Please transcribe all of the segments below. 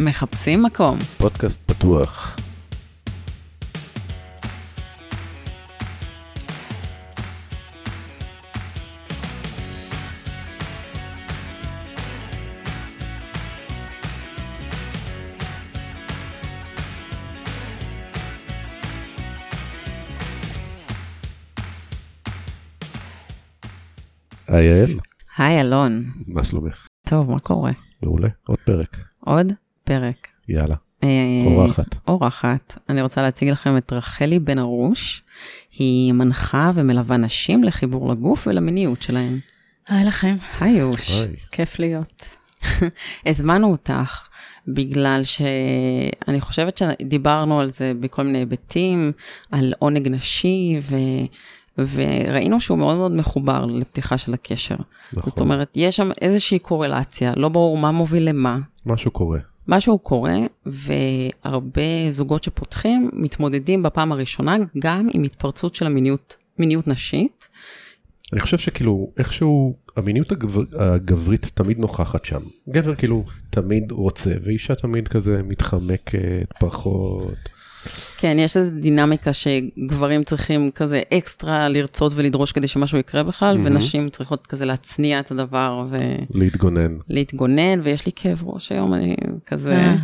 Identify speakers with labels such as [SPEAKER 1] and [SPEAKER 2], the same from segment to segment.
[SPEAKER 1] מחפשים מקום.
[SPEAKER 2] פודקאסט פתוח. היי יעל,
[SPEAKER 1] היי אלון.
[SPEAKER 2] מה שלומך?
[SPEAKER 1] טוב, מה קורה?
[SPEAKER 2] מעולה, עוד פרק.
[SPEAKER 1] עוד פרק.
[SPEAKER 2] יאללה,
[SPEAKER 1] אה,
[SPEAKER 2] אורחת.
[SPEAKER 1] אורחת. אני רוצה להציג לכם את רחלי בן ארוש. היא מנחה ומלווה נשים לחיבור לגוף ולמיניות שלהן.
[SPEAKER 3] היי לכם,
[SPEAKER 1] היי יוש.
[SPEAKER 2] היי.
[SPEAKER 3] כיף להיות.
[SPEAKER 1] הזמנו אותך בגלל שאני חושבת שדיברנו על זה בכל מיני היבטים, על עונג נשי, ו... וראינו שהוא מאוד מאוד מחובר לפתיחה של הקשר.
[SPEAKER 2] נכון.
[SPEAKER 1] זאת אומרת, יש שם איזושהי קורלציה, לא ברור מה מוביל למה.
[SPEAKER 2] משהו קורה.
[SPEAKER 1] משהו קורה, והרבה זוגות שפותחים מתמודדים בפעם הראשונה גם עם התפרצות של המיניות, מיניות נשית.
[SPEAKER 2] אני חושב שכאילו איכשהו המיניות הגבר, הגברית תמיד נוכחת שם. גבר כאילו תמיד רוצה ואישה תמיד כזה מתחמקת פחות.
[SPEAKER 1] כן, יש איזו דינמיקה שגברים צריכים כזה אקסטרה לרצות ולדרוש כדי שמשהו יקרה בכלל,
[SPEAKER 2] מהמם.
[SPEAKER 1] ונשים צריכות כזה להצניע את הדבר
[SPEAKER 2] להתגונן
[SPEAKER 1] ולהתגונן, ויש לי כאב ראש היום, אני כזה...
[SPEAKER 3] אה.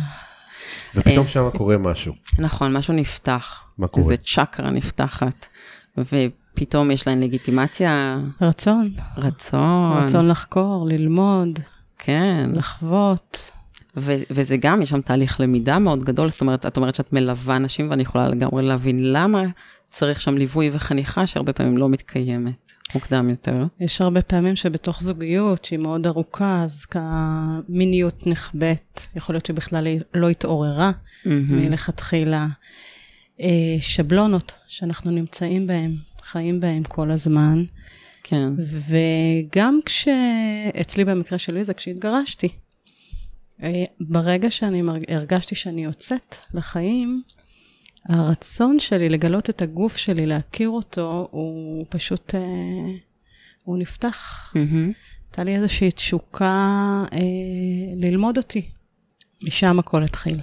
[SPEAKER 2] ופתאום
[SPEAKER 1] אה.
[SPEAKER 2] שם קורה משהו.
[SPEAKER 1] נכון, משהו נפתח.
[SPEAKER 2] מה קורה?
[SPEAKER 1] איזה צ'קרה נפתחת, ופתאום יש להן לגיטימציה,
[SPEAKER 3] רצון,
[SPEAKER 1] רצון.
[SPEAKER 3] רצון לחקור, ללמוד,
[SPEAKER 1] כן.
[SPEAKER 3] לחוות.
[SPEAKER 1] ו- וזה גם, יש שם תהליך למידה מאוד גדול, זאת אומרת, את אומרת שאת מלווה נשים, ואני יכולה לגמרי להבין למה צריך שם ליווי וחניכה שהרבה פעמים לא מתקיימת מוקדם יותר.
[SPEAKER 3] יש הרבה פעמים שבתוך זוגיות שהיא מאוד ארוכה, אז כמיניות נחבאת, יכול להיות שבכלל היא לא התעוררה
[SPEAKER 1] מהמם.
[SPEAKER 3] מלכתחילה. אה, שבלונות שאנחנו נמצאים בהן, חיים בהן כל הזמן.
[SPEAKER 1] כן,
[SPEAKER 3] וגם כשאצלי במקרה שלי זה כשהתגרשתי. אה, ברגע שאני הרגשתי שאני יוצאת לחיים, הרצון שלי לגלות את הגוף שלי, להכיר אותו, הוא פשוט, אה, הוא נפתח.
[SPEAKER 1] מהמם.
[SPEAKER 3] הייתה לי איזושהי תשוקה אה, ללמוד אותי. משם הכל התחיל.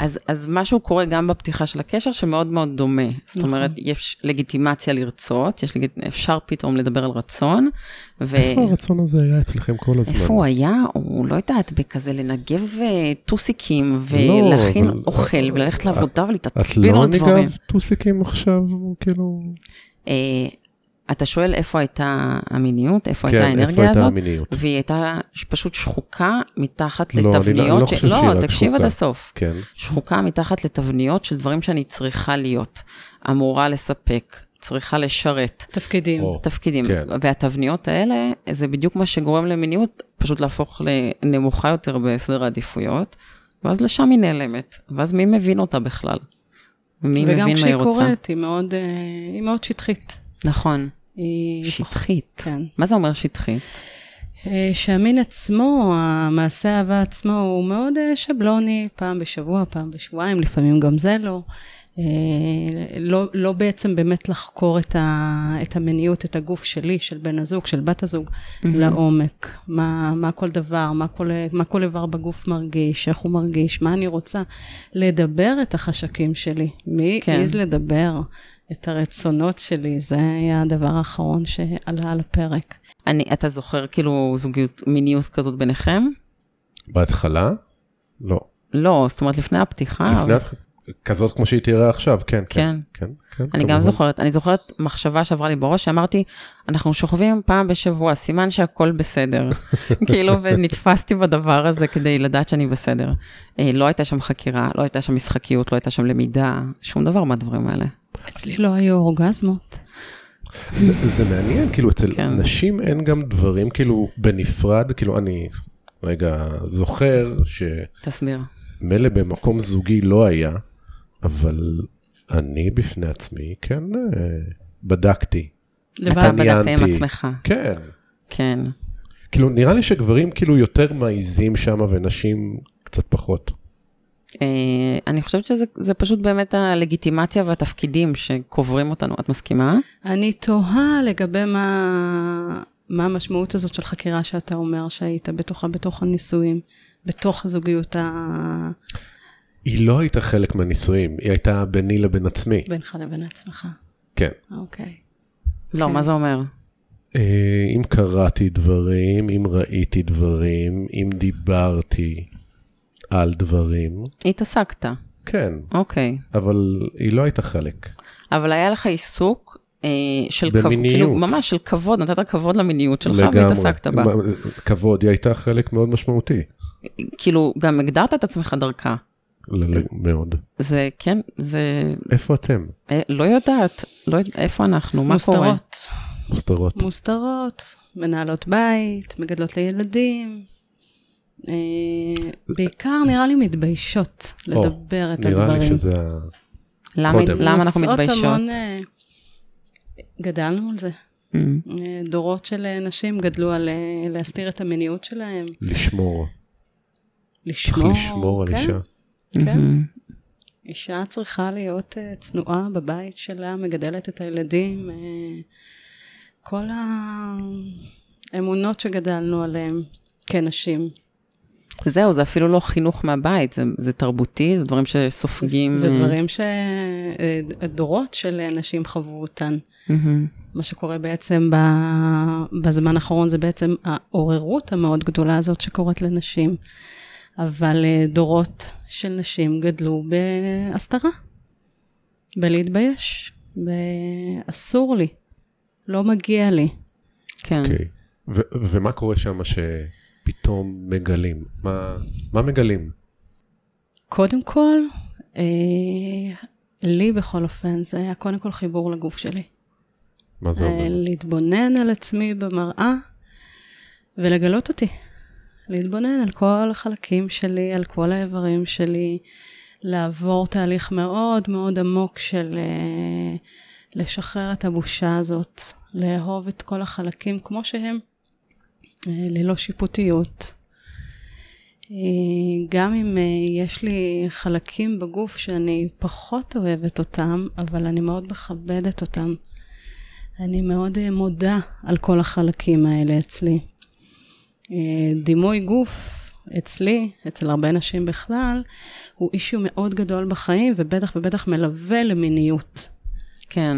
[SPEAKER 1] אז, אז משהו קורה גם בפתיחה של הקשר שמאוד מאוד דומה. זאת
[SPEAKER 3] נכון.
[SPEAKER 1] אומרת, יש לגיטימציה לרצות, יש לגיט... אפשר פתאום לדבר על רצון, ו...
[SPEAKER 2] איפה הרצון הזה היה אצלכם כל הזמן?
[SPEAKER 1] איפה הוא היה? הוא לא יודעת, בכזה לנגב אה, טוסיקים,
[SPEAKER 2] לא,
[SPEAKER 1] ולהכין
[SPEAKER 2] אבל-
[SPEAKER 1] אוכל, וללכת לעבודה
[SPEAKER 2] את
[SPEAKER 1] ולהתעצבן
[SPEAKER 2] לא
[SPEAKER 1] על דברים.
[SPEAKER 2] ניגב טוסיקים עכשיו, כאילו...
[SPEAKER 1] אתה שואל איפה הייתה המיניות, איפה
[SPEAKER 2] כן,
[SPEAKER 1] הייתה
[SPEAKER 2] איפה
[SPEAKER 1] האנרגיה
[SPEAKER 2] הייתה
[SPEAKER 1] הזאת,
[SPEAKER 2] המיניות?
[SPEAKER 1] והיא הייתה פשוט שחוקה מתחת
[SPEAKER 2] לא, אני לא-
[SPEAKER 1] לתבניות.
[SPEAKER 2] לא
[SPEAKER 1] ש-
[SPEAKER 2] חושב שהיא
[SPEAKER 1] לא,
[SPEAKER 2] רק
[SPEAKER 1] תקשיב עד
[SPEAKER 2] שחוקה.
[SPEAKER 1] הסוף.
[SPEAKER 2] כן.
[SPEAKER 1] שחוקה מתחת לתבניות של דברים שאני צריכה להיות, אמורה לספק, צריכה לשרת.
[SPEAKER 3] תפקידים.
[SPEAKER 2] או,
[SPEAKER 1] תפקידים.
[SPEAKER 2] כן.
[SPEAKER 1] והתבניות האלה, זה בדיוק מה שגורם למיניות פשוט להפוך לנמוכה יותר בסדר העדיפויות, ואז לשם היא נעלמת. ואז מי מבין אותה בכלל?
[SPEAKER 3] וגם
[SPEAKER 1] מבין מה
[SPEAKER 3] כשהיא
[SPEAKER 1] היא רוצה?
[SPEAKER 3] קורית, היא מאוד, אה, היא מאוד שטחית.
[SPEAKER 1] נכון, שטחית.
[SPEAKER 3] כן.
[SPEAKER 1] מה זה אומר שטחית?
[SPEAKER 3] אה, שהמין עצמו, המעשה האהבה עצמו, הוא מאוד אה, שבלוני, פעם בשבוע, פעם בשבועיים, לפעמים גם זה לא. אה, לא, לא בעצם באמת לחקור את, ה, את המיניות, את הגוף שלי, של בן הזוג, של בת הזוג, לעומק. מה, מה כל דבר, מה כל, מה כל איבר בגוף מרגיש, איך הוא מרגיש, מה אני רוצה. לדבר את החשקים שלי. מי
[SPEAKER 1] כן.
[SPEAKER 3] העז לדבר את הרצונות שלי? זה היה הדבר האחרון שעלה על הפרק.
[SPEAKER 1] אני, אתה זוכר כאילו זוגיות, מיניות כזאת ביניכם?
[SPEAKER 2] בהתחלה? לא.
[SPEAKER 1] לא, זאת אומרת לפני הפתיחה.
[SPEAKER 2] לפני
[SPEAKER 1] אבל-
[SPEAKER 2] התח- כזאת כמו שהיא תראה עכשיו, כן.
[SPEAKER 1] כן.
[SPEAKER 2] כן, כן.
[SPEAKER 1] אני גם
[SPEAKER 2] כמובן.
[SPEAKER 1] זוכרת, אני זוכרת מחשבה שעברה לי בראש, שאמרתי, אנחנו שוכבים פעם בשבוע, סימן שהכל בסדר. כאילו, ונתפסתי בדבר הזה כדי לדעת שאני בסדר. אה, לא הייתה שם חקירה, לא הייתה שם משחקיות, לא הייתה שם למידה, שום דבר מהדברים האלה.
[SPEAKER 3] אצלי לא היו אורגזמות.
[SPEAKER 2] זה, זה מעניין, כאילו אצל
[SPEAKER 1] כן.
[SPEAKER 2] נשים אין גם דברים כאילו בנפרד, כאילו אני רגע זוכר
[SPEAKER 1] תסביר.
[SPEAKER 2] שמילא במקום זוגי לא היה, אבל אני בפני עצמי כן אה, בדקתי.
[SPEAKER 3] לבד.
[SPEAKER 1] בדקת עם. עצמך.
[SPEAKER 2] כן.
[SPEAKER 1] כן.
[SPEAKER 2] כאילו נראה לי שגברים כאילו יותר מעיזים שם ונשים קצת פחות.
[SPEAKER 1] אה, אני חושבת שזה זה פשוט באמת הלגיטימציה והתפקידים שקוברים אותנו. את מסכימה?
[SPEAKER 3] אני תוהה לגבי מה, מה המשמעות הזאת של חקירה שאתה אומר שהיית בתוכה בתוך הנישואים. בתוך הזוגיות ה...
[SPEAKER 2] היא לא הייתה חלק מהנישואים, היא הייתה ביני לבין עצמי.
[SPEAKER 3] בינך לבין עצמך.
[SPEAKER 2] כן.
[SPEAKER 3] אוקיי.
[SPEAKER 1] לא,
[SPEAKER 3] כן.
[SPEAKER 1] מה זה אומר?
[SPEAKER 2] אה, אם קראתי דברים, אם ראיתי דברים, אם דיברתי על דברים,
[SPEAKER 1] התעסקת,
[SPEAKER 2] כן,
[SPEAKER 1] אוקיי.
[SPEAKER 2] אבל היא לא הייתה חלק.
[SPEAKER 1] אבל היה לך עיסוק אה, של כבוד,
[SPEAKER 2] במיניות.
[SPEAKER 1] כאילו ממש של כבוד, נתת כבוד למיניות שלך
[SPEAKER 2] לגמרי.
[SPEAKER 1] והתעסקת בה.
[SPEAKER 2] כבוד, היא הייתה חלק מאוד משמעותי.
[SPEAKER 1] כאילו, גם הגדרת את עצמך דרכה.
[SPEAKER 2] מאוד.
[SPEAKER 1] זה, כן, זה,
[SPEAKER 2] איפה אתם?
[SPEAKER 1] אה, לא יודעת, לא יודעת, איפה אנחנו, מה קורה?
[SPEAKER 3] מוסתרות.
[SPEAKER 2] מוסתרות.
[SPEAKER 3] מוסתרות, מנהלות בית, מגדלות לילדים. אה, בעיקר נראה לי מתביישות לדבר את
[SPEAKER 2] נראה
[SPEAKER 3] הדברים.
[SPEAKER 2] לי שזה.
[SPEAKER 1] למה,
[SPEAKER 2] קודם.
[SPEAKER 1] למה אנחנו מתביישות?
[SPEAKER 3] המון, אה, גדלנו על זה.
[SPEAKER 1] Mm.
[SPEAKER 3] אה, דורות של נשים גדלו על להסתיר את המיניות שלהם,
[SPEAKER 2] לשמור. צריך
[SPEAKER 3] לשמור.
[SPEAKER 2] לשמור על
[SPEAKER 3] כן,
[SPEAKER 2] אישה.
[SPEAKER 3] כן.
[SPEAKER 1] מהמם.
[SPEAKER 3] אישה צריכה להיות צנועה בבית שלה, מגדלת את הילדים. כל האמונות שגדלנו עליהן כנשים.
[SPEAKER 1] זהו, זה אפילו לא חינוך מהבית, זה, זה תרבותי, זה דברים שסופגים.
[SPEAKER 3] זה
[SPEAKER 1] אה,
[SPEAKER 3] דברים שדורות של נשים חוו אותן.
[SPEAKER 1] מהמם.
[SPEAKER 3] מה שקורה בעצם ב- בזמן האחרון זה בעצם העוררות המאוד גדולה הזאת שקורית לנשים. אבל אה, דורות של נשים גדלו בהסתרה, בלהתבייש, באסור לי, לא מגיע לי.
[SPEAKER 1] כן.
[SPEAKER 2] אוקיי. ו- ומה קורה שם שפתאום מגלים? מה- מה מגלים?
[SPEAKER 3] קודם כל, אה, לי בכל אופן, זה היה קודם כל חיבור לגוף שלי.
[SPEAKER 2] מה זה
[SPEAKER 3] אה,
[SPEAKER 2] אומר?
[SPEAKER 3] להתבונן על עצמי במראה ולגלות אותי. להתבונן על כל החלקים שלי, על כל האיברים שלי, לעבור תהליך מאוד מאוד עמוק של אה, לשחרר את הבושה הזאת, לאהוב את כל החלקים כמו שהם, אה, ללא שיפוטיות. אה, גם אם אה, יש לי חלקים בגוף שאני פחות אוהבת אותם, אבל אני מאוד מכבדת אותם. אני מאוד אה, מודה על כל החלקים האלה אצלי. אה, דימוי גוף אצלי, אצל הרבה נשים בכלל, הוא אישיו מאוד גדול בחיים, ובטח ובטח מלווה למיניות.
[SPEAKER 1] כן.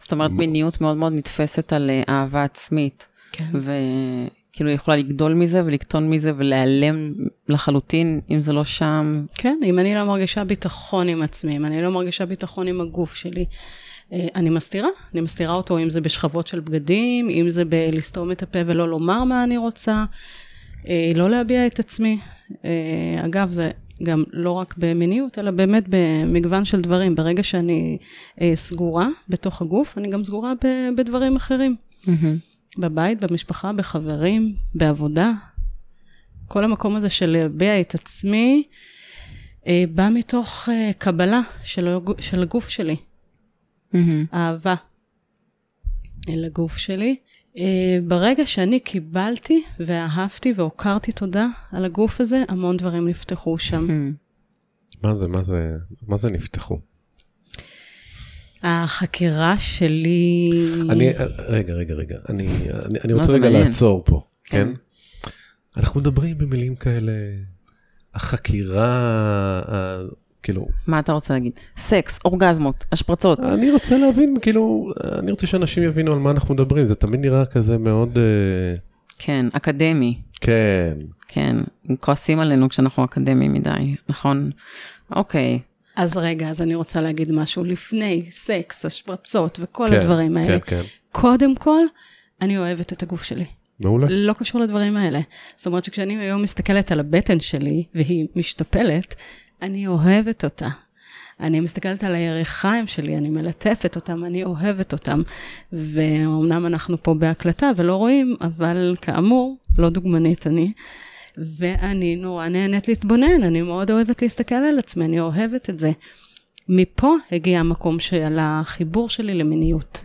[SPEAKER 1] זאת אומרת, מיניות מאוד מאוד נתפסת על אה, אהבה עצמית,
[SPEAKER 3] כן.
[SPEAKER 1] וכאילו היא יכולה לגדול מזה ולקטון מזה ולהיעלם לחלוטין, אם זה לא שם.
[SPEAKER 3] כן, אם אני לא מרגישה ביטחון עם עצמי, אם אני לא מרגישה ביטחון עם הגוף שלי, אה, אני מסתירה, אני מסתירה אותו, אם זה בשכבות של בגדים, אם זה בלסתום את הפה ולא לומר מה אני רוצה, אה, לא להביע את עצמי. אה, אגב, זה גם לא רק במיניות, אלא באמת במגוון של דברים. ברגע שאני אה, סגורה בתוך הגוף, אני גם סגורה בדברים אחרים.
[SPEAKER 1] מהמם.
[SPEAKER 3] בבית, במשפחה, בחברים, בעבודה. כל המקום הזה של להביע את עצמי, אה, בא מתוך אה, קבלה של, של הגוף שלי,
[SPEAKER 1] מהמם.
[SPEAKER 3] אהבה אל הגוף שלי. אה, ברגע שאני קיבלתי ואהבתי והוקרתי תודה על הגוף הזה, המון דברים נפתחו שם.
[SPEAKER 1] מהמם.
[SPEAKER 2] מה זה, מה זה, מה זה נפתחו?
[SPEAKER 3] החקירה שלי...
[SPEAKER 2] אני, רגע, רגע, רגע, אני, אני, אני
[SPEAKER 1] מה
[SPEAKER 2] רוצה רגע
[SPEAKER 1] מעניין?
[SPEAKER 2] לעצור פה,
[SPEAKER 1] כן.
[SPEAKER 2] כן? אנחנו מדברים במילים כאלה, החקירה, ה- כאילו,
[SPEAKER 1] מה אתה רוצה להגיד? סקס, אורגזמות, השפרצות.
[SPEAKER 2] אני רוצה להבין, כאילו, אני רוצה שאנשים יבינו על מה אנחנו מדברים, זה תמיד נראה כזה מאוד, אה,
[SPEAKER 1] כן, אקדמי.
[SPEAKER 2] כן,
[SPEAKER 1] כן, הם כועסים עלינו כשאנחנו אקדמיים מדי, נכון? אוקיי.
[SPEAKER 3] אז רגע, אז אני רוצה להגיד משהו לפני סקס, השפרצות וכל
[SPEAKER 2] כן,
[SPEAKER 3] הדברים האלה.
[SPEAKER 2] כן, כן,
[SPEAKER 3] קודם כל, אני אוהבת את הגוף שלי.
[SPEAKER 2] מעולה.
[SPEAKER 3] לא קשור לדברים האלה. זאת אומרת שכשאני היום מסתכלת על הבטן שלי, והיא משתפלת, אני אוהבת אותה. אני מסתכלת על הירכיים שלי, אני מלטפת אותם, אני אוהבת אותם. ואומנם אנחנו פה בהקלטה ולא רואים, אבל כאמור, לא דוגמנית אני. ואני נורא נהנית להתבונן, אני מאוד אוהבת להסתכל על עצמי, אני אוהבת את זה. מפה הגיע המקום של החיבור שלי למיניות.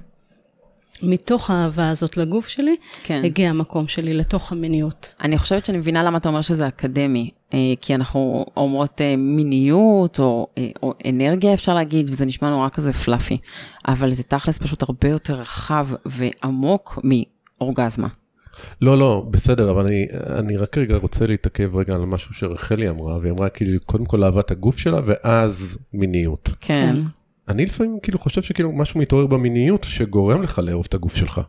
[SPEAKER 3] מתוך האהבה הזאת לגוף שלי,
[SPEAKER 1] כן.
[SPEAKER 3] הגיע המקום שלי לתוך המיניות.
[SPEAKER 1] אני חושבת שאני מבינה למה אתה אומר שזה אקדמי, אה, כי אנחנו אומרות אה, מיניות או, אה, או אנרגיה אפשר להגיד, וזה נשמע נורא כזה פלאפי, אבל זה תכלס פשוט הרבה יותר רחב ועמוק מאורגזמה.
[SPEAKER 2] לא, לא, בסדר, אבל אני, אני רק רגע רוצה להתעכב רגע על משהו שרחלי אמרה, והיא אמרה כאילו, קודם כל אהבת הגוף שלה, ואז מיניות.
[SPEAKER 1] כן.
[SPEAKER 2] אני לפעמים כאילו חושב שכאילו משהו מתעורר במיניות שגורם לך לאהוב את הגוף שלך.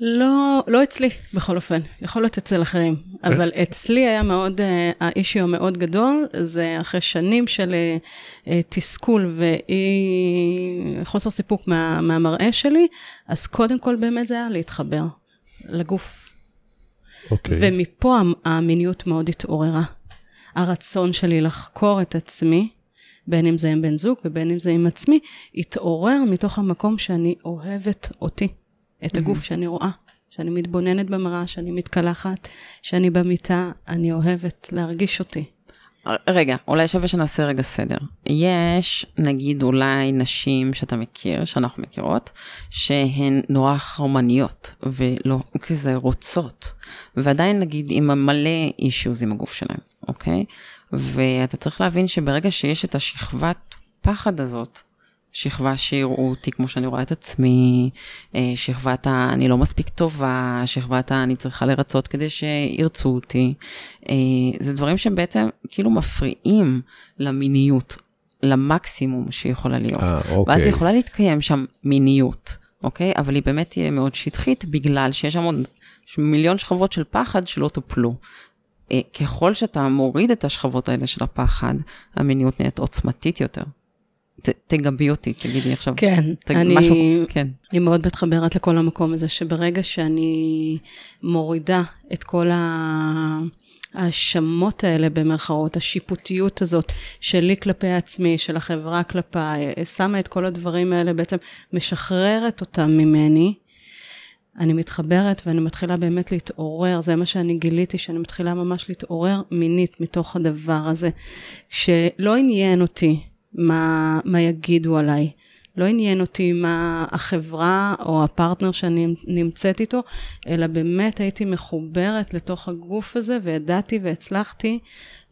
[SPEAKER 3] לא, לא אצלי, בכל אופן. יכול להיות אצל אחרים. אבל אצלי היה מאוד, אה, האישיו המאוד גדול, זה אחרי שנים של אה, אה, תסכול וחוסר סיפוק מה, מהמראה שלי, אז קודם כל באמת זה היה להתחבר לגוף.
[SPEAKER 2] אוקיי.
[SPEAKER 3] ומפה המ- המיניות מאוד התעוררה. הרצון שלי לחקור את עצמי, בין אם זה עם בן זוג ובין אם זה עם עצמי, התעורר מתוך המקום שאני אוהבת אותי, את הגוף שאני רואה, שאני מתבוננת במראה, שאני מתקלחת, שאני במיטה, אני אוהבת להרגיש אותי.
[SPEAKER 1] רגע, אולי שווה שנעשה רגע סדר. יש, נגיד, אולי נשים שאתה מכיר, שאנחנו מכירות, שהן נורא חרמניות, ולא כזה רוצות, ועדיין, נגיד, עם מלא אישיוז עם הגוף שלהם, אוקיי? ואתה צריך להבין שברגע שיש את השכבת פחד הזאת, שכבה שיראו אותי כמו שאני רואה את עצמי, אה, שכבת ה... אני לא מספיק טובה, שכבת ה... אני צריכה לרצות כדי שירצו אותי. אה, זה דברים שבעצם כאילו מפריעים למיניות, למקסימום שיכולה להיות.
[SPEAKER 2] אה,
[SPEAKER 1] ואז
[SPEAKER 2] אוקיי.
[SPEAKER 1] יכולה להתקיים שם מיניות, אוקיי? אבל היא באמת תהיה מאוד שטחית, בגלל שיש שם עוד מיליון שכבות של פחד שלא טופלו. אה, ככל שאתה מוריד את השכבות האלה של הפחד, המיניות נהיית עוצמתית יותר. תגבי אותי, תגידי עכשיו.
[SPEAKER 3] כן,
[SPEAKER 1] ת,
[SPEAKER 3] אני-
[SPEAKER 1] משהו, כן.
[SPEAKER 3] אני מאוד מתחברת לכל המקום הזה, שברגע שאני מורידה את כל ה- ההאשמות האלה במרכאות, השיפוטיות הזאת שלי כלפי עצמי, של החברה כלפיי, שמה את כל הדברים האלה, בעצם משחררת אותם ממני. אני מתחברת ואני מתחילה באמת להתעורר, זה מה שאני גיליתי, שאני מתחילה ממש להתעורר מינית מתוך הדבר הזה. שלא עניין אותי מה, מה יגידו עליי, לא עניין אותי מה החברה או הפרטנר שאני נמצאת איתו, אלא באמת הייתי מחוברת לתוך הגוף הזה וידעתי והצלחתי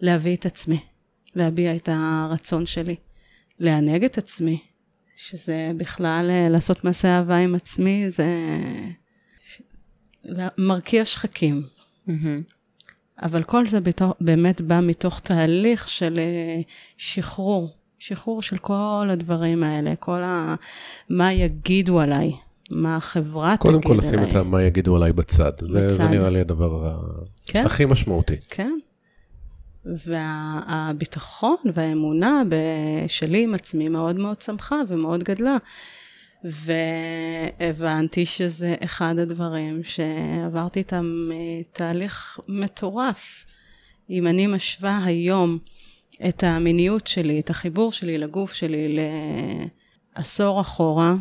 [SPEAKER 3] להביא את עצמי, להביע את הרצון שלי, לענג את עצמי, שזה בכלל אה, לעשות מעשה אהבה עם עצמי, זה מרקיע שחקים. אבל כל זה בתוך, באמת בא מתוך תהליך של אה, שחרור, שחרור של כל הדברים האלה, כל ה... מה יגידו עליי, מה החברה תגיד
[SPEAKER 2] קודם
[SPEAKER 3] עליי.
[SPEAKER 2] כל לשים את מה יגידו עליי בצד. זה, זה
[SPEAKER 3] בצד.
[SPEAKER 2] נראה לי הדבר
[SPEAKER 3] כן.
[SPEAKER 2] הכי משמעותי.
[SPEAKER 3] כן. והביטחון והאמונה שלי עם עצמי מאוד מאוד צמחה ומאוד גדלה. והבנתי שזה אחד הדברים שעברתי איתם אה, תהליך מטורף. אם אני משווה היום את המיניות שלי, את החיבור שלי לגוף שלי לעשור אחורה,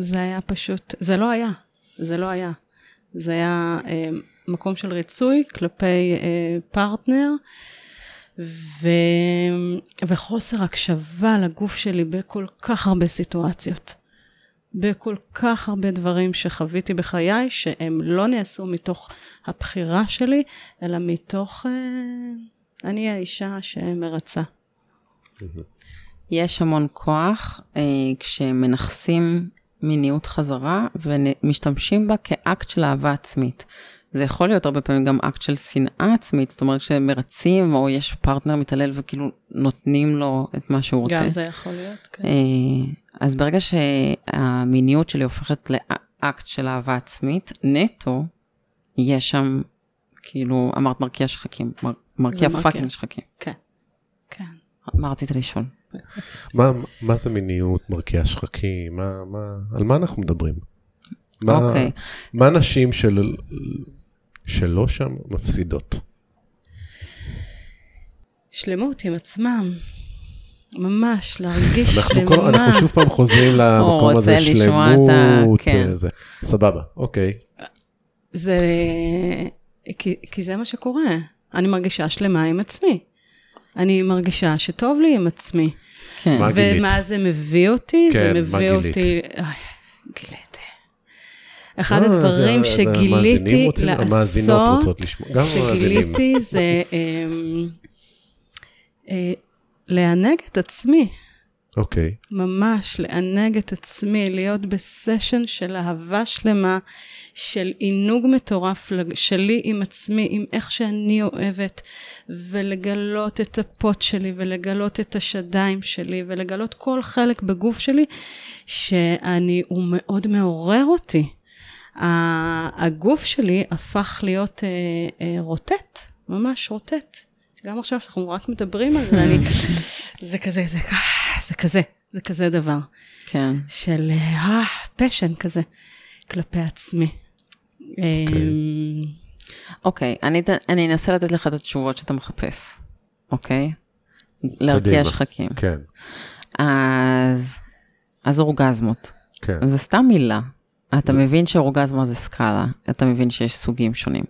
[SPEAKER 3] זה היה פשוט, זה לא היה, זה לא היה. זה היה אה, מקום של ריצוי כלפי אה, פרטנר, ו... וחוסר הקשבה לגוף שלי בכל כך הרבה סיטואציות. בכל כך הרבה דברים שחוויתי בחיי, שהם לא נעשו מתוך הבחירה שלי, אלא מתוך אה, אני האישה שמרצה.
[SPEAKER 1] יש המון כוח אה, כשמנכסים מיניות חזרה ומשתמשים בה כאקט של אהבה עצמית. זה יכול להיות הרבה פעמים גם אקט של שנאה עצמית, זאת אומרת שמרצים או יש פרטנר מתעלל וכאילו נותנים לו את מה שהוא רוצה.
[SPEAKER 3] גם זה יכול להיות, כן.
[SPEAKER 1] אה, אז ברגע שהמיניות שלי הופכת לאקט של אהבה עצמית, נטו, יש שם, כאילו, אמרת מרקיע שחקים, מר, מרקיע. פאקינג שחקים.
[SPEAKER 3] כן, כן.
[SPEAKER 1] מה רצית לשאול?
[SPEAKER 2] מה, מה זה מיניות, מרקיע שחקים, מה, מה, על מה אנחנו מדברים? מה,
[SPEAKER 1] אוקיי.
[SPEAKER 2] מה נשים של, שלא שם מפסידות?
[SPEAKER 3] שלמות עם עצמם. ממש, להרגיש
[SPEAKER 2] אנחנו,
[SPEAKER 3] שלמה.
[SPEAKER 2] כל, אנחנו שוב פעם חוזרים למקום הזה,
[SPEAKER 1] ה-
[SPEAKER 2] שלמות,
[SPEAKER 1] כן.
[SPEAKER 2] אה, זה. סבבה, אוקיי.
[SPEAKER 3] זה... כי, כי זה מה שקורה. אני מרגישה שלמה עם עצמי. אני מרגישה שטוב לי עם עצמי.
[SPEAKER 1] כן.
[SPEAKER 2] מה גילית?
[SPEAKER 3] ומה זה מביא אותי?
[SPEAKER 2] כן,
[SPEAKER 3] זה
[SPEAKER 2] מה
[SPEAKER 3] מביא
[SPEAKER 2] גילית?
[SPEAKER 3] אותי... איי, גיליתי. אחד
[SPEAKER 2] אה,
[SPEAKER 3] הדברים
[SPEAKER 2] זה- זה
[SPEAKER 3] שגיליתי לעשות. שגיליתי זה אמ, אה, לענג את עצמי.
[SPEAKER 2] אוקיי.
[SPEAKER 3] ממש לענג את עצמי, להיות בסשן של אהבה שלמה, של עינוג מטורף שלי עם עצמי, עם איך שאני אוהבת, ולגלות את הפוט שלי, ולגלות את השדיים שלי, ולגלות כל חלק בגוף שלי, שאני, הוא מאוד מעורר אותי. הגוף שלי הפך להיות אה, אה, רוטט, ממש רוטט. גם עכשיו שאנחנו רק מדברים על זה, אני... זה כזה, זה, כ- זה כזה, זה כזה דבר.
[SPEAKER 1] כן.
[SPEAKER 3] של אה, פשן כזה, כלפי עצמי. אמ,
[SPEAKER 1] אוקיי, אני, אתן- אני אנסה לתת לך את התשובות שאתה מחפש, אוקיי? להרקיע
[SPEAKER 2] קדימה.
[SPEAKER 1] שחקים.
[SPEAKER 2] כן,
[SPEAKER 1] אז, אז אורגזמות.
[SPEAKER 2] כן.
[SPEAKER 1] זה סתם מילה. אתה מבין שאורגזמה זה סקאלה, אתה מבין שיש סוגים שונים.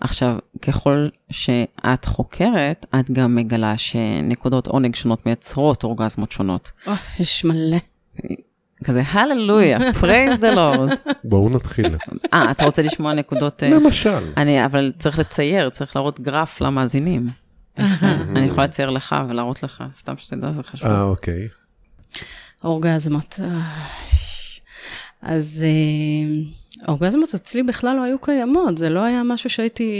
[SPEAKER 1] עכשיו, ככל שאת חוקרת, את גם מגלה שנקודות עונג שונות מייצרות אורגזמות שונות.
[SPEAKER 3] אוי, יש מלא.
[SPEAKER 1] כזה, הללויה, praise the Lord.
[SPEAKER 2] בואו נתחיל.
[SPEAKER 1] אה, אתה רוצה לשמוע נקודות... אה,
[SPEAKER 2] למשל.
[SPEAKER 1] אני, אבל צריך לצייר, צריך להראות גרף למאזינים. אני יכולה לצייר לך ולהראות לך, סתם שתדע, זה חשוב.
[SPEAKER 2] אה, אוקיי.
[SPEAKER 3] אורגזמות. אז אה, אורגזמות אצלי בכלל לא היו קיימות, זה לא היה משהו שהייתי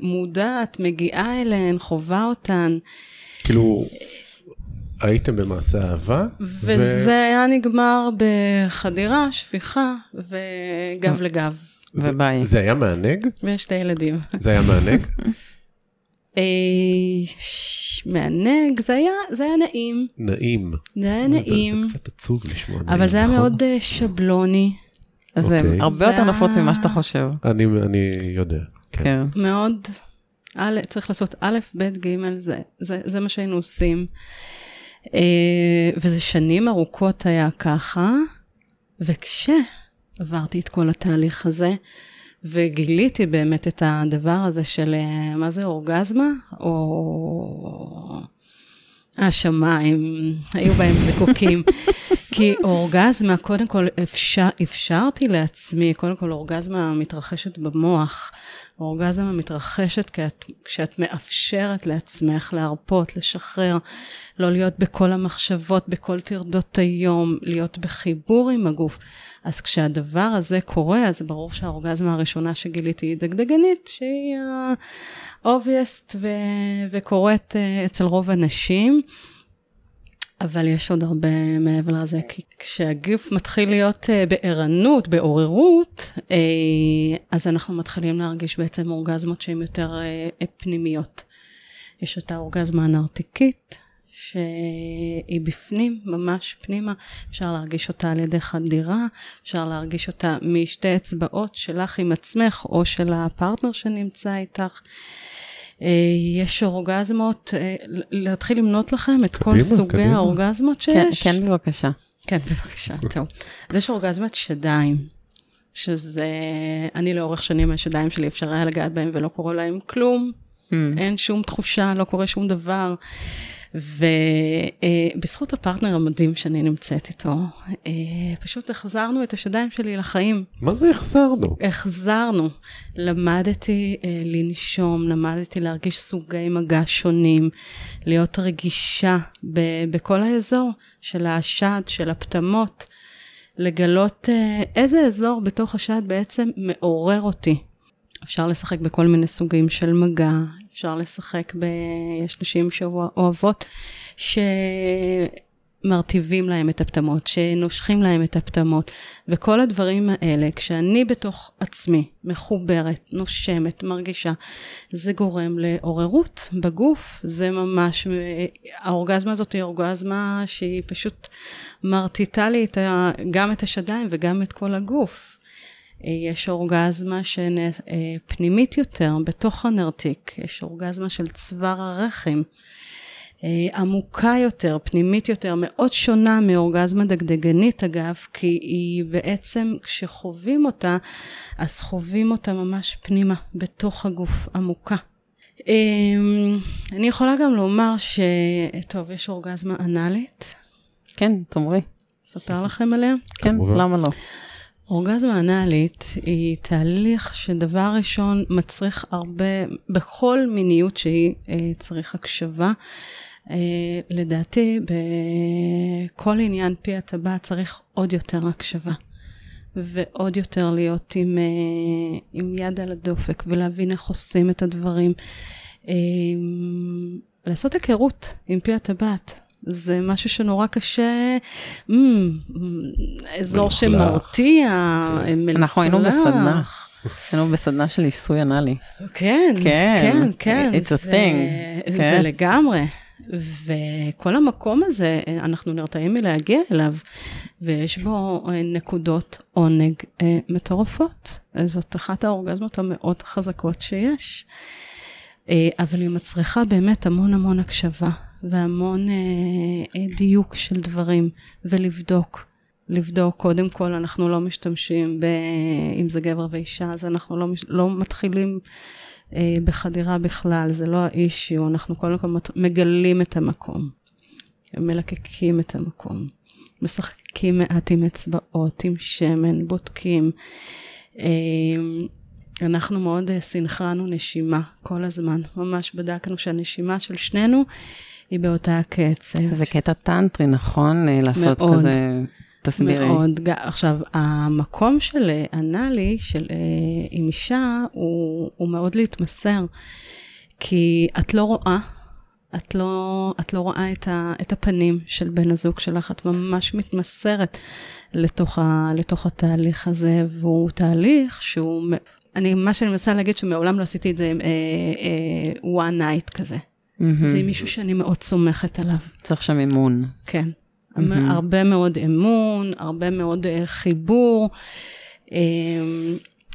[SPEAKER 3] מודעת, מגיעה אליהן, חווה אותן,
[SPEAKER 2] כאילו, הייתם במעשה אהבה,
[SPEAKER 3] וזה היה נגמר בחדירה, שפיכה וגב לגב.
[SPEAKER 1] וביי.
[SPEAKER 2] זה היה מענג?
[SPEAKER 3] ויש שתי ילדים.
[SPEAKER 2] זה היה מענג?
[SPEAKER 3] מענג, זה היה, זה היה נעים,
[SPEAKER 2] נעים.
[SPEAKER 3] זה היה
[SPEAKER 2] זה-
[SPEAKER 3] נעים,
[SPEAKER 2] זה קצת עצוב לשמוע נעים,
[SPEAKER 3] אבל זה היה
[SPEAKER 2] נכון?
[SPEAKER 3] מאוד אה, שבלוני,
[SPEAKER 1] אז זה
[SPEAKER 2] אוקיי.
[SPEAKER 1] הרבה
[SPEAKER 3] זה
[SPEAKER 1] יותר נפוץ ממה שאתה חושב.
[SPEAKER 2] אני אני יודע. כן.
[SPEAKER 1] כן.
[SPEAKER 3] מאוד, א', צריך לעשות א', ב', ג', זה, זה, זה מה שהיינו עושים. אה, וזה שנים ארוכות היה ככה, וכשעברתי את כל התהליך הזה, וגיליתי באמת את הדבר הזה של אה, מה זה אורגזמה, או... השמיים, היו בהם זיקוקים. כי אורגזמה, קודם כל אפשר, אפשרתי לעצמי, קודם כל אורגזמה מתרחשת במוח. אורגזמה מתרחשת כשאת, כשאת מאפשרת לעצמך להרפות, לשחרר, לא להיות בכל המחשבות, בכל טרדות היום, להיות בחיבור עם הגוף. אז כשהדבר הזה קורה, אז ברור שהאורגזמה הראשונה שגיליתי היא דגדגנית, שהיא ה-obvious וקורית אה, אצל רוב הנשים. אבל יש עוד הרבה מעבר לזה, כי כשהגוף מתחיל להיות uh, בערנות, בעוררות, uh, אז אנחנו מתחילים להרגיש בעצם אורגזמות שהן יותר uh, פנימיות. יש את האורגזמה הנרתיקית, שהיא בפנים, ממש פנימה, אפשר להרגיש אותה על ידי חדירה, אפשר להרגיש אותה משתי אצבעות שלך עם עצמך, או של הפרטנר שנמצא איתך. אה, יש אורגזמות, אה, להתחיל למנות לכם את כל
[SPEAKER 2] קדימה,
[SPEAKER 3] סוגי
[SPEAKER 2] קדימה.
[SPEAKER 3] האורגזמות
[SPEAKER 1] כן,
[SPEAKER 3] שיש?
[SPEAKER 1] כן, בבקשה.
[SPEAKER 3] כן, בבקשה, טוב. אז יש אורגזמת שדיים, שזה, אני לאורך שנים השדיים שלי אפשר היה לגעת בהם ולא קורה להם כלום,
[SPEAKER 1] Mm.
[SPEAKER 3] אין שום תחושה, לא קורה שום דבר. ובזכות הפרטנר המדהים שאני נמצאת איתו, אה, פשוט החזרנו את השדיים שלי לחיים.
[SPEAKER 2] מה זה החזרנו?
[SPEAKER 3] החזרנו. למדתי אה, לנשום, למדתי להרגיש סוגי מגע שונים, להיות רגישה בכל האזור של השד, של הפטמות, לגלות אה, איזה אזור בתוך השד בעצם מעורר אותי. אפשר לשחק בכל מיני סוגים של מגע, אפשר לשחק ב... יש נשים שאוהבות, שמרטיבים להם את הפטמות, שנושכים להם את הפטמות, וכל הדברים האלה, כשאני בתוך עצמי מחוברת, נושמת, מרגישה, זה גורם לעוררות בגוף, זה ממש, האורגזמה הזאת היא אורגזמה שהיא פשוט מרטיטה לי את ה, גם את השדיים וגם את כל הגוף. יש אורגזמה שפנימית יותר, בתוך הנרתיק, יש אורגזמה של צוואר הרחם, עמוקה יותר, פנימית יותר, מאוד שונה מאורגזמה דגדגנית אגב, כי היא בעצם, כשחווים אותה, אז חווים אותה ממש פנימה, בתוך הגוף, עמוקה. אני יכולה גם לומר ש... טוב, יש אורגזמה אנאלית.
[SPEAKER 1] כן, תאמרי.
[SPEAKER 3] אספר לכם עליה?
[SPEAKER 1] כן. למה לא?
[SPEAKER 3] אורגזמה אנאלית היא תהליך שדבר ראשון מצריך הרבה, בכל מיניות שהיא אה, צריך הקשבה, אה, לדעתי, בכל עניין פי הטבעת צריך עוד יותר הקשבה. ועוד יותר להיות עם, אה, עם יד על הדופק ולהבין איך עושים את הדברים. לעשות היכרות עם פי הטבעת. זה משהו שנורא קשה, mm, אזור
[SPEAKER 2] מלוכלך.
[SPEAKER 3] שמרתיע, מלוכלך.
[SPEAKER 1] אנחנו היינו בסדנה. היינו בסדנה של עיסוי אנאלי.
[SPEAKER 3] כן,
[SPEAKER 1] כן,
[SPEAKER 3] כן, כן.
[SPEAKER 1] it's a
[SPEAKER 3] זה-
[SPEAKER 1] thing,
[SPEAKER 3] זה
[SPEAKER 1] כן.
[SPEAKER 3] לגמרי. וכל המקום הזה, אנחנו נרתעים מלהגיע אליו, ויש בו אה, נקודות עונג אה, מטורפות. אז זאת אחת האורגזמות המאוד חזקות שיש. אה, אבל היא מצריכה באמת המון המון הקשבה, והמון אה, אה, דיוק של דברים, ולבדוק. לבדוק, קודם כל, אנחנו לא משתמשים ב... אם זה גבר ואישה, אז אנחנו לא, לא מתחילים אה, בחדירה בכלל, זה לא האישיו, אנחנו קודם כל מגלים את המקום, מלקקים את המקום, משחקים מעט עם אצבעות, עם שמן, בודקים. אה, אנחנו מאוד אה, סינכרנו נשימה כל הזמן, ממש בדקנו שהנשימה של שנינו היא באותה הקצב.
[SPEAKER 1] זה קטע טנטרי, נכון? אה, לעשות
[SPEAKER 3] מאוד.
[SPEAKER 1] כזה... תסבירי.
[SPEAKER 3] מאוד. עכשיו, המקום של אה, אנאלי, של אה, עם אישה, הוא, הוא מאוד להתמסר, כי את לא רואה, את לא, את לא רואה את, ה, את הפנים של בן הזוג שלך, את ממש מתמסרת לתוך, ה, לתוך התהליך הזה, והוא תהליך שהוא, אני, מה שאני מנסה להגיד, שמעולם לא עשיתי את זה עם אה, אה, one night כזה.
[SPEAKER 1] מהמם.
[SPEAKER 3] זה מישהו שאני מאוד סומכת עליו.
[SPEAKER 1] צריך שם אימון.
[SPEAKER 3] כן. Mm-hmm. הרבה מאוד אמון, הרבה מאוד uh, חיבור. Um,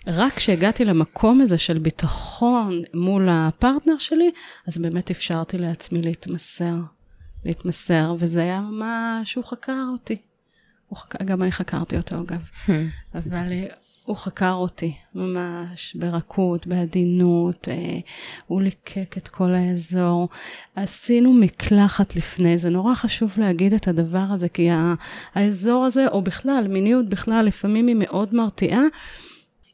[SPEAKER 3] רק כשהגעתי למקום הזה של ביטחון מול הפרטנר שלי, אז באמת אפשרתי לעצמי להתמסר. להתמסר, וזה היה ממש, הוא חקר אותי. הוא חקר, גם אני חקרתי אותו אגב. אבל אה, הוא חקר אותי ממש ברכות, בעדינות, אה, הוא ליקק את כל האזור. עשינו מקלחת לפני, זה נורא חשוב להגיד את הדבר הזה, כי האזור הזה, או בכלל, מיניות בכלל, לפעמים היא מאוד מרתיעה,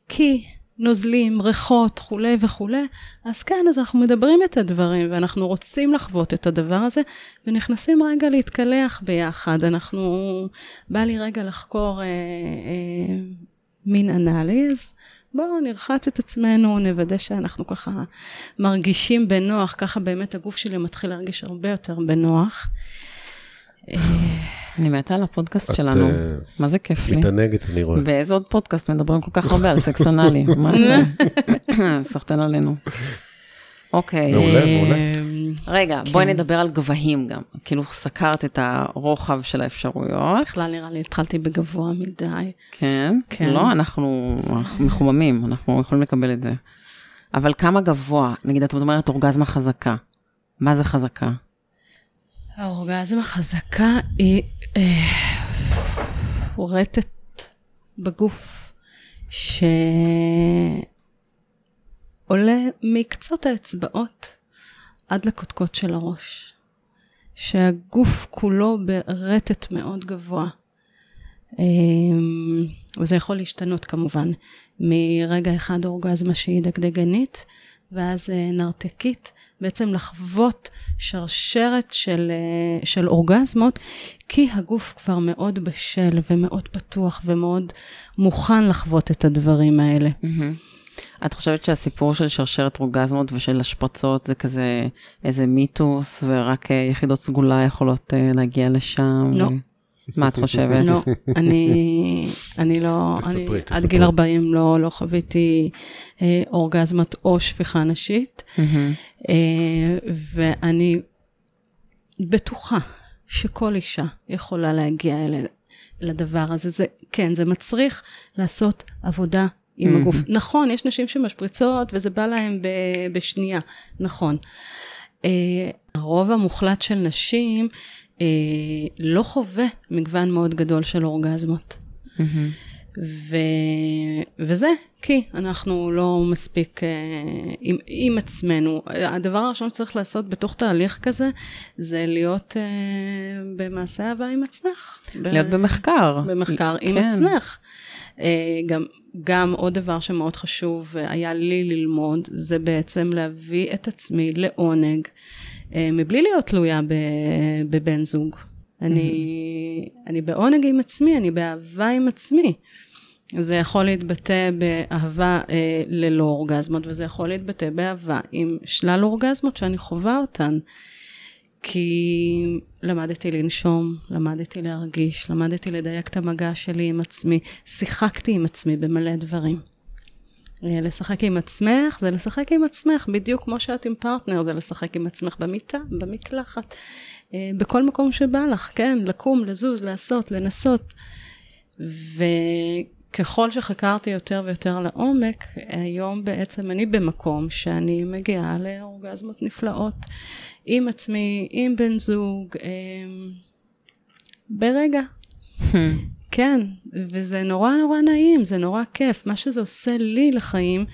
[SPEAKER 3] כי נוזלים, ריחות, כולי וכולי, אז כן, אז אנחנו מדברים את הדברים, ואנחנו רוצים לחוות את הדבר הזה, ונכנסים רגע להתקלח ביחד. אנחנו, בא לי רגע לחקור אה, אה, מין אנליז, בואו נרחץ את עצמנו, נוודא שאנחנו ככה מרגישים בנוח, ככה באמת הגוף שלי מתחיל להרגיש הרבה יותר בנוח.
[SPEAKER 1] אני מתה על הפודקאסט שלנו.
[SPEAKER 2] אה,
[SPEAKER 1] מה זה כיף לי.
[SPEAKER 2] מתענגת, אני רואה.
[SPEAKER 1] באיזה עוד פודקאסט מדברים כל כך הרבה על סקס אנאלי? מה זה? סחטן עלינו. אוקיי.
[SPEAKER 2] מעולה, מעולה.
[SPEAKER 3] אה,
[SPEAKER 1] רגע, בואי נדבר על גבהים גם. כאילו, סקרת את הרוחב של האפשרויות.
[SPEAKER 3] בכלל נראה לי התחלתי בגבוה מדי.
[SPEAKER 1] כן.
[SPEAKER 3] כן.
[SPEAKER 1] לא, אנחנו אנחנו מחוממים, אנחנו יכולים לקבל את זה. אבל כמה גבוה? נגיד, את אומרת אורגזמה חזקה. מה זה חזקה?
[SPEAKER 3] האורגזמה החזקה היא אה, רטט בגוף, שעולה מקצות האצבעות עד לקודקוד של הראש. שהגוף כולו ברטט מאוד גבוה. אה, וזה יכול להשתנות כמובן, מרגע אחד אורגזמה שהיא דגדגנית, ואז אה, נרתקית, בעצם לחוות שרשרת של, אה, של אורגזמות, כי הגוף כבר מאוד בשל ומאוד פתוח ומאוד מוכן לחוות את הדברים האלה.
[SPEAKER 1] מהמם. את חושבת שהסיפור של שרשרת אורגזמות ושל השפרצות זה כזה איזה מיתוס, ורק אה, יחידות סגולה יכולות אה, להגיע לשם?
[SPEAKER 3] לא.
[SPEAKER 1] מה את חושבת?
[SPEAKER 3] לא, אני, אני לא,
[SPEAKER 2] תספרי,
[SPEAKER 3] אני,
[SPEAKER 2] תספרי.
[SPEAKER 3] עד גיל 40 לא, לא חוויתי אה, אורגזמת או שפיכה נשית. אה, ואני בטוחה שכל אישה יכולה להגיע אל, לדבר הזה. זה, כן, זה מצריך לעשות עבודה עם הגוף. נכון, יש נשים שמשפריצות וזה בא להן ב- בשנייה, נכון. אה, הרוב המוחלט של נשים אה, לא חווה מגוון מאוד גדול של אורגזמות.
[SPEAKER 1] מהמם.
[SPEAKER 3] ו... וזה כי אנחנו לא מספיק אה, עם, עם עצמנו. הדבר הראשון שצריך לעשות בתוך תהליך כזה, זה להיות אה, במעשה אהבה עם עצמך. ב-
[SPEAKER 1] להיות במחקר.
[SPEAKER 3] במחקר עם
[SPEAKER 1] כן.
[SPEAKER 3] עצמך. אה, גם, גם עוד דבר שמאוד חשוב היה לי ללמוד, זה בעצם להביא את עצמי לעונג. אה, מבלי להיות תלויה בבן זוג. אני, אני בעונג עם עצמי, אני באהבה עם עצמי. זה יכול להתבטא באהבה אה, ללא אורגזמות, וזה יכול להתבטא באהבה עם שלל אורגזמות שאני חווה אותן. כי למדתי לנשום, למדתי להרגיש, למדתי לדייק את המגע שלי עם עצמי, שיחקתי עם עצמי במלא דברים. אה, לשחק עם עצמך זה לשחק עם עצמך, בדיוק כמו שאת עם פרטנר, זה לשחק עם עצמך במיטה, במקלחת, אה, בכל מקום שבא לך, כן, לקום, לזוז, לעשות, לנסות. וככל שחקרתי יותר ויותר לעומק, היום בעצם אני במקום שאני מגיעה לאורגזמות נפלאות עם עצמי, עם בן זוג, אה, ברגע. כן, וזה נורא נורא נעים, זה נורא כיף. מה שזה עושה לי לחיים,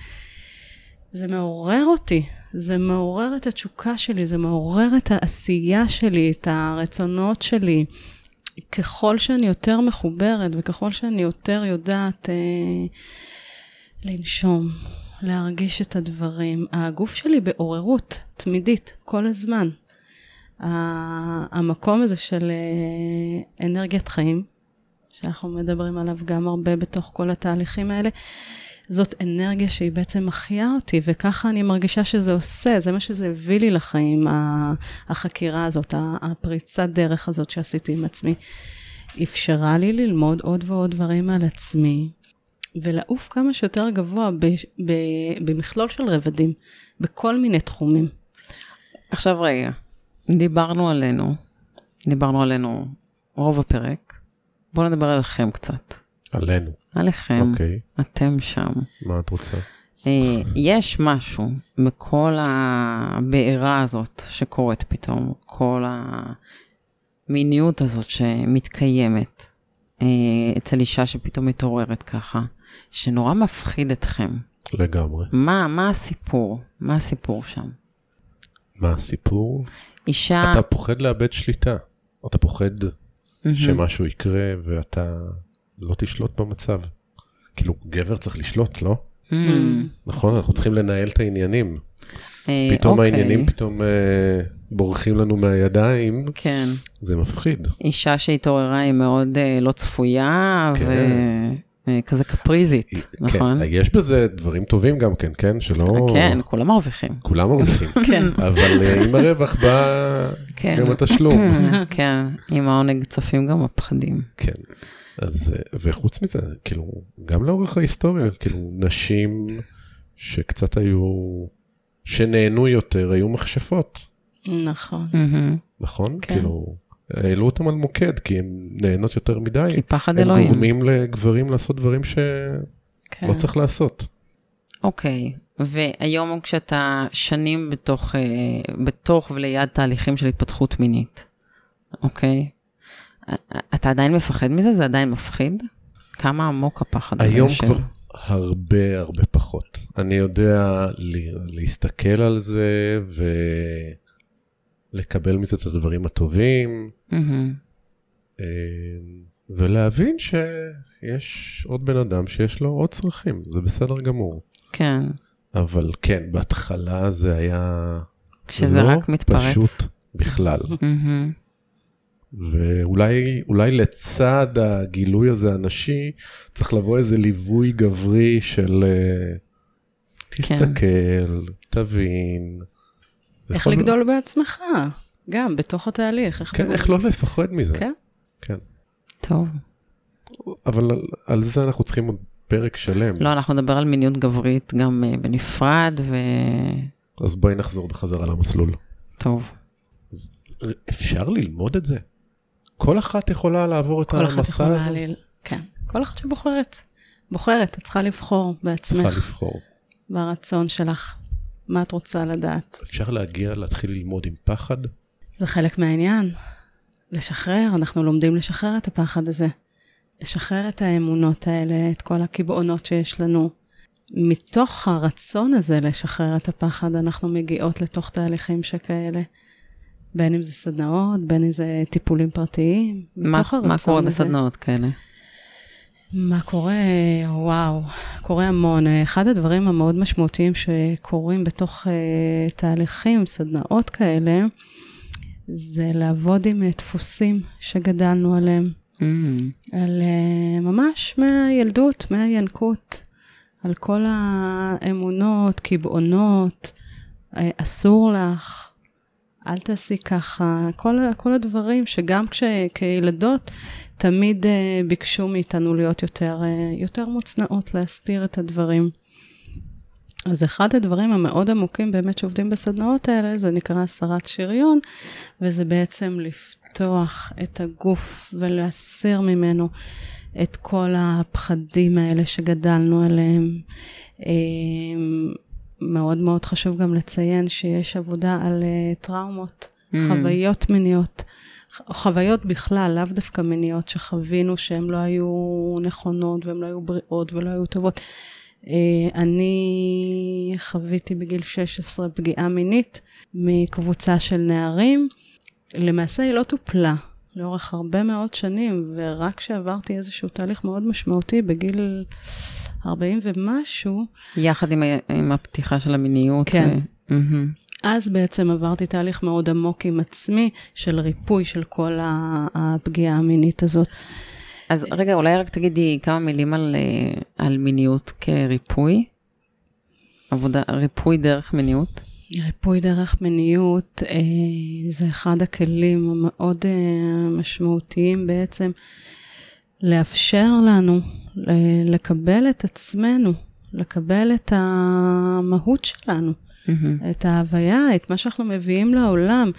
[SPEAKER 3] זה מעורר אותי. זה מעורר את התשוקה שלי, זה מעורר את העשייה שלי, את הרצונות שלי. ככל שאני יותר מחוברת וככל שאני יותר יודעת אה, לנשום, להרגיש את הדברים, הגוף שלי בעוררות תמידית, כל הזמן. המקום הזה של אה, אנרגיית חיים, שאנחנו מדברים עליו גם הרבה בתוך כל התהליכים האלה, זאת אנרגיה שהיא בעצם מחיה אותי, וככה אני מרגישה שזה עושה, זה מה שזה הביא לי לחיים, החקירה הזאת, הפריצת דרך הזאת שעשיתי עם עצמי. אפשרה לי ללמוד עוד ועוד דברים על עצמי, ולעוף כמה שיותר גבוה ב, ב, במכלול של רבדים, בכל מיני תחומים.
[SPEAKER 1] עכשיו רגע, דיברנו עלינו, דיברנו עלינו רוב הפרק, בואו נדבר עליכם קצת.
[SPEAKER 2] עלינו.
[SPEAKER 1] עליכם,
[SPEAKER 2] אוקיי.
[SPEAKER 1] אתם שם.
[SPEAKER 2] מה את רוצה?
[SPEAKER 1] אה, יש משהו בכל הבעירה הזאת שקורית פתאום, כל המיניות הזאת שמתקיימת אה, אצל אישה שפתאום מתעוררת ככה, שנורא מפחיד אתכם.
[SPEAKER 2] לגמרי.
[SPEAKER 1] מה, מה הסיפור? מה הסיפור שם?
[SPEAKER 2] מה הסיפור?
[SPEAKER 1] אישה...
[SPEAKER 2] אתה פוחד לאבד שליטה. אתה פוחד שמשהו יקרה ואתה לא תשלוט במצב. כאילו, גבר צריך לשלוט, לא?
[SPEAKER 1] Mm.
[SPEAKER 2] נכון, אנחנו צריכים לנהל את העניינים.
[SPEAKER 1] אה,
[SPEAKER 2] פתאום
[SPEAKER 1] אוקיי.
[SPEAKER 2] העניינים פתאום אה, בורחים לנו מהידיים,
[SPEAKER 1] כן.
[SPEAKER 2] זה מפחיד.
[SPEAKER 1] אישה שהתעוררה היא מאוד אה, לא צפויה,
[SPEAKER 2] כן.
[SPEAKER 1] וכזה קפריזית, נכון?
[SPEAKER 2] כן, יש בזה דברים טובים גם כן, כן? שלא...
[SPEAKER 1] כן, כולם מרוויחים.
[SPEAKER 2] כולם מרוויחים.
[SPEAKER 1] כן.
[SPEAKER 2] אבל אה, עם הרווח בא
[SPEAKER 1] כן.
[SPEAKER 2] גם התשלום.
[SPEAKER 1] כן, עם העונג צפים גם הפחדים.
[SPEAKER 2] כן. אז, אה, וחוץ מזה, כאילו, גם לאורך ההיסטוריה, כאילו, נשים שקצת היו, שנהנו יותר, היו מכשפות,
[SPEAKER 3] נכון.
[SPEAKER 2] נכון?
[SPEAKER 3] כן.
[SPEAKER 2] כאילו, העלו אותם על מוקד, כי הן נהנות יותר מדי.
[SPEAKER 1] כי פחד
[SPEAKER 2] הם
[SPEAKER 1] אלוהים.
[SPEAKER 2] גורמים לגברים לעשות דברים שלא
[SPEAKER 3] כן.
[SPEAKER 2] צריך לעשות.
[SPEAKER 1] אוקיי, והיום כשאתה שנים בתוך, אה, בתוך וליד תהליכים של התפתחות מינית, אוקיי? אתה עדיין מפחד מזה? זה עדיין מפחיד? כמה עמוק הפחד הזה
[SPEAKER 2] היום? כבר הרבה הרבה פחות. אני יודע להסתכל על זה ולקבל מזה את הדברים הטובים. אה, ולהבין שיש עוד בן אדם שיש לו עוד צרכים, זה בסדר גמור.
[SPEAKER 1] כן,
[SPEAKER 2] אבל כן, בהתחלה זה היה
[SPEAKER 1] כשזה
[SPEAKER 2] לא
[SPEAKER 1] רק מתפרץ.
[SPEAKER 2] פשוט בכלל.
[SPEAKER 1] מהמם.
[SPEAKER 2] ואולי אולי לצד הגילוי הזה הנשי, צריך לבוא איזה ליווי גברי של אה, תסתכל, תבין. זה
[SPEAKER 3] איך
[SPEAKER 2] יכול-
[SPEAKER 3] לגדול בעצמך, גם בתוך התהליך. איך
[SPEAKER 2] כן, איך לא לפחד מזה.
[SPEAKER 3] כן.
[SPEAKER 2] כן.
[SPEAKER 1] טוב.
[SPEAKER 2] אבל על, על זה אנחנו צריכים עוד פרק שלם.
[SPEAKER 1] לא, אנחנו נדבר על מיניות גברית גם אה, בנפרד,
[SPEAKER 2] אז בואי נחזור בחזרה למסלול.
[SPEAKER 1] וטוב.
[SPEAKER 2] אפשר ללמוד את זה? כל אחת יכולה לעבור את
[SPEAKER 3] כל אחת
[SPEAKER 2] המסע
[SPEAKER 3] יכולה
[SPEAKER 2] הזה?
[SPEAKER 3] כן, כל אחת שבוחרת. בוחרת, את צריכה לבחור
[SPEAKER 2] צריכה
[SPEAKER 3] בעצמך,
[SPEAKER 2] לבחור.
[SPEAKER 3] ברצון שלך. מה את רוצה לדעת?
[SPEAKER 2] אפשר להגיע, להתחיל ללמוד עם פחד?
[SPEAKER 3] זה חלק מהעניין. לשחרר, אנחנו לומדים לשחרר את הפחד הזה. לשחרר את האמונות האלה, את כל הקיבעונות שיש לנו. מתוך הרצון הזה לשחרר את הפחד, אנחנו מגיעות לתוך תהליכים שכאלה. בין אם זה סדנאות, בין אם זה טיפולים פרטיים.
[SPEAKER 1] מה מה קורה
[SPEAKER 3] הזה.
[SPEAKER 1] בסדנאות כאלה?
[SPEAKER 3] מה קורה? וואו, קורה המון. אחד הדברים המאוד משמעותיים שקורים בתוך uh, תהליכים, סדנאות כאלה, זה לעבוד עם uh, דפוסים שגדלנו עליהם. Mm. על uh, ממש מהילדות, מהינקות, על כל האמונות, קבעונות, uh, אסור לך, אל תעשי ככה, כל, כל הדברים שגם כילדות תמיד uh, ביקשו מאיתנו להיות יותר, uh, יותר מוצנעות, להסתיר את הדברים. אז אחד הדברים המאוד עמוקים באמת שעובדים בסדנאות האלה, זה נקרא הסרת שריון, וזה בעצם לפתוח את הגוף ולהסיר ממנו את כל הפחדים האלה שגדלנו עליהם. מאוד מאוד חשוב גם לציין שיש עבודה על טראומות, mm. חוויות מיניות. חוויות בכלל, לאו דווקא מיניות שחווינו שהן לא היו נכונות והן לא היו בריאות ולא היו טובות. אה, אני חוויתי בגיל 16 פגיעה מינית מקבוצה של נערים. למעשה היא לא טופלה לאורך הרבה מאוד שנים, ורק כשעברתי איזשהו תהליך מאוד משמעותי בגיל 40 ומשהו.
[SPEAKER 1] יחד עם, עם הפתיחה של המיניות.
[SPEAKER 3] כן. ו... Mm-hmm. אז בעצם עברתי תהליך מאוד עמוק עם עצמי, של ריפוי של כל הפגיעה המינית הזאת.
[SPEAKER 1] אז רגע, אולי רק תגידי כמה מילים על, אה, על מיניות כריפוי? עבודה, ריפוי דרך מיניות?
[SPEAKER 3] ריפוי דרך מיניות אה, זה אחד הכלים המאוד אה, משמעותיים בעצם לאפשר לנו לקבל את עצמנו, לקבל את המהות שלנו. mm-hmm. את ההוויה, את מה שאנחנו מביאים לעולם.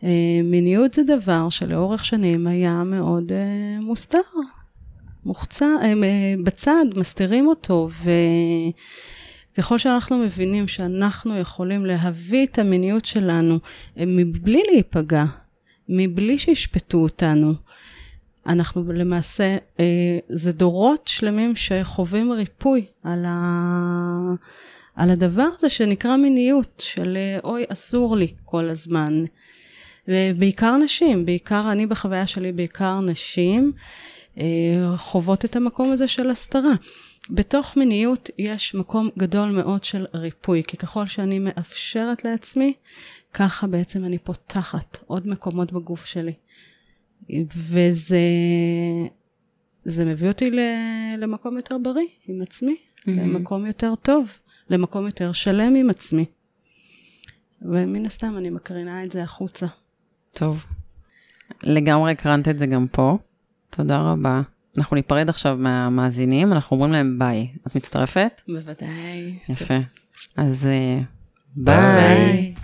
[SPEAKER 3] Uh, מיניות זה דבר שלאורך שנים היה מאוד uh, מוסתר, מוחצה, בצד, מסתירים אותו, וככל שאנחנו מבינים שאנחנו יכולים להביא את המיניות שלנו מבלי להיפגע, מבלי שישפטו אותנו, אנחנו למעשה, אה, זה דורות שלמים שחווים ריפוי על, ה, על הדבר הזה שנקרא מיניות, של אוי, אסור לי כל הזמן. ובעיקר נשים, בעיקר אני בחוויה שלי, בעיקר נשים, אה, חוות את המקום הזה של הסתרה. בתוך מיניות יש מקום גדול מאוד של ריפוי, כי ככל שאני מאפשרת לעצמי, ככה בעצם אני פותחת עוד מקומות בגוף שלי. וזה זה מביא אותי למקום יותר בריא עם עצמי, mm-hmm. למקום יותר טוב. למקום יותר שלם עם עצמי. ומן הסתם אני מקרינה את זה החוצה.
[SPEAKER 1] טוב. לגמרי הקרנת את זה גם פה. תודה רבה. אנחנו ניפרד עכשיו מהמאזינים, אנחנו אומרים להם ביי. את מצטרפת?
[SPEAKER 3] בוודאי.
[SPEAKER 1] יפה. אז uh, ביי. ביי.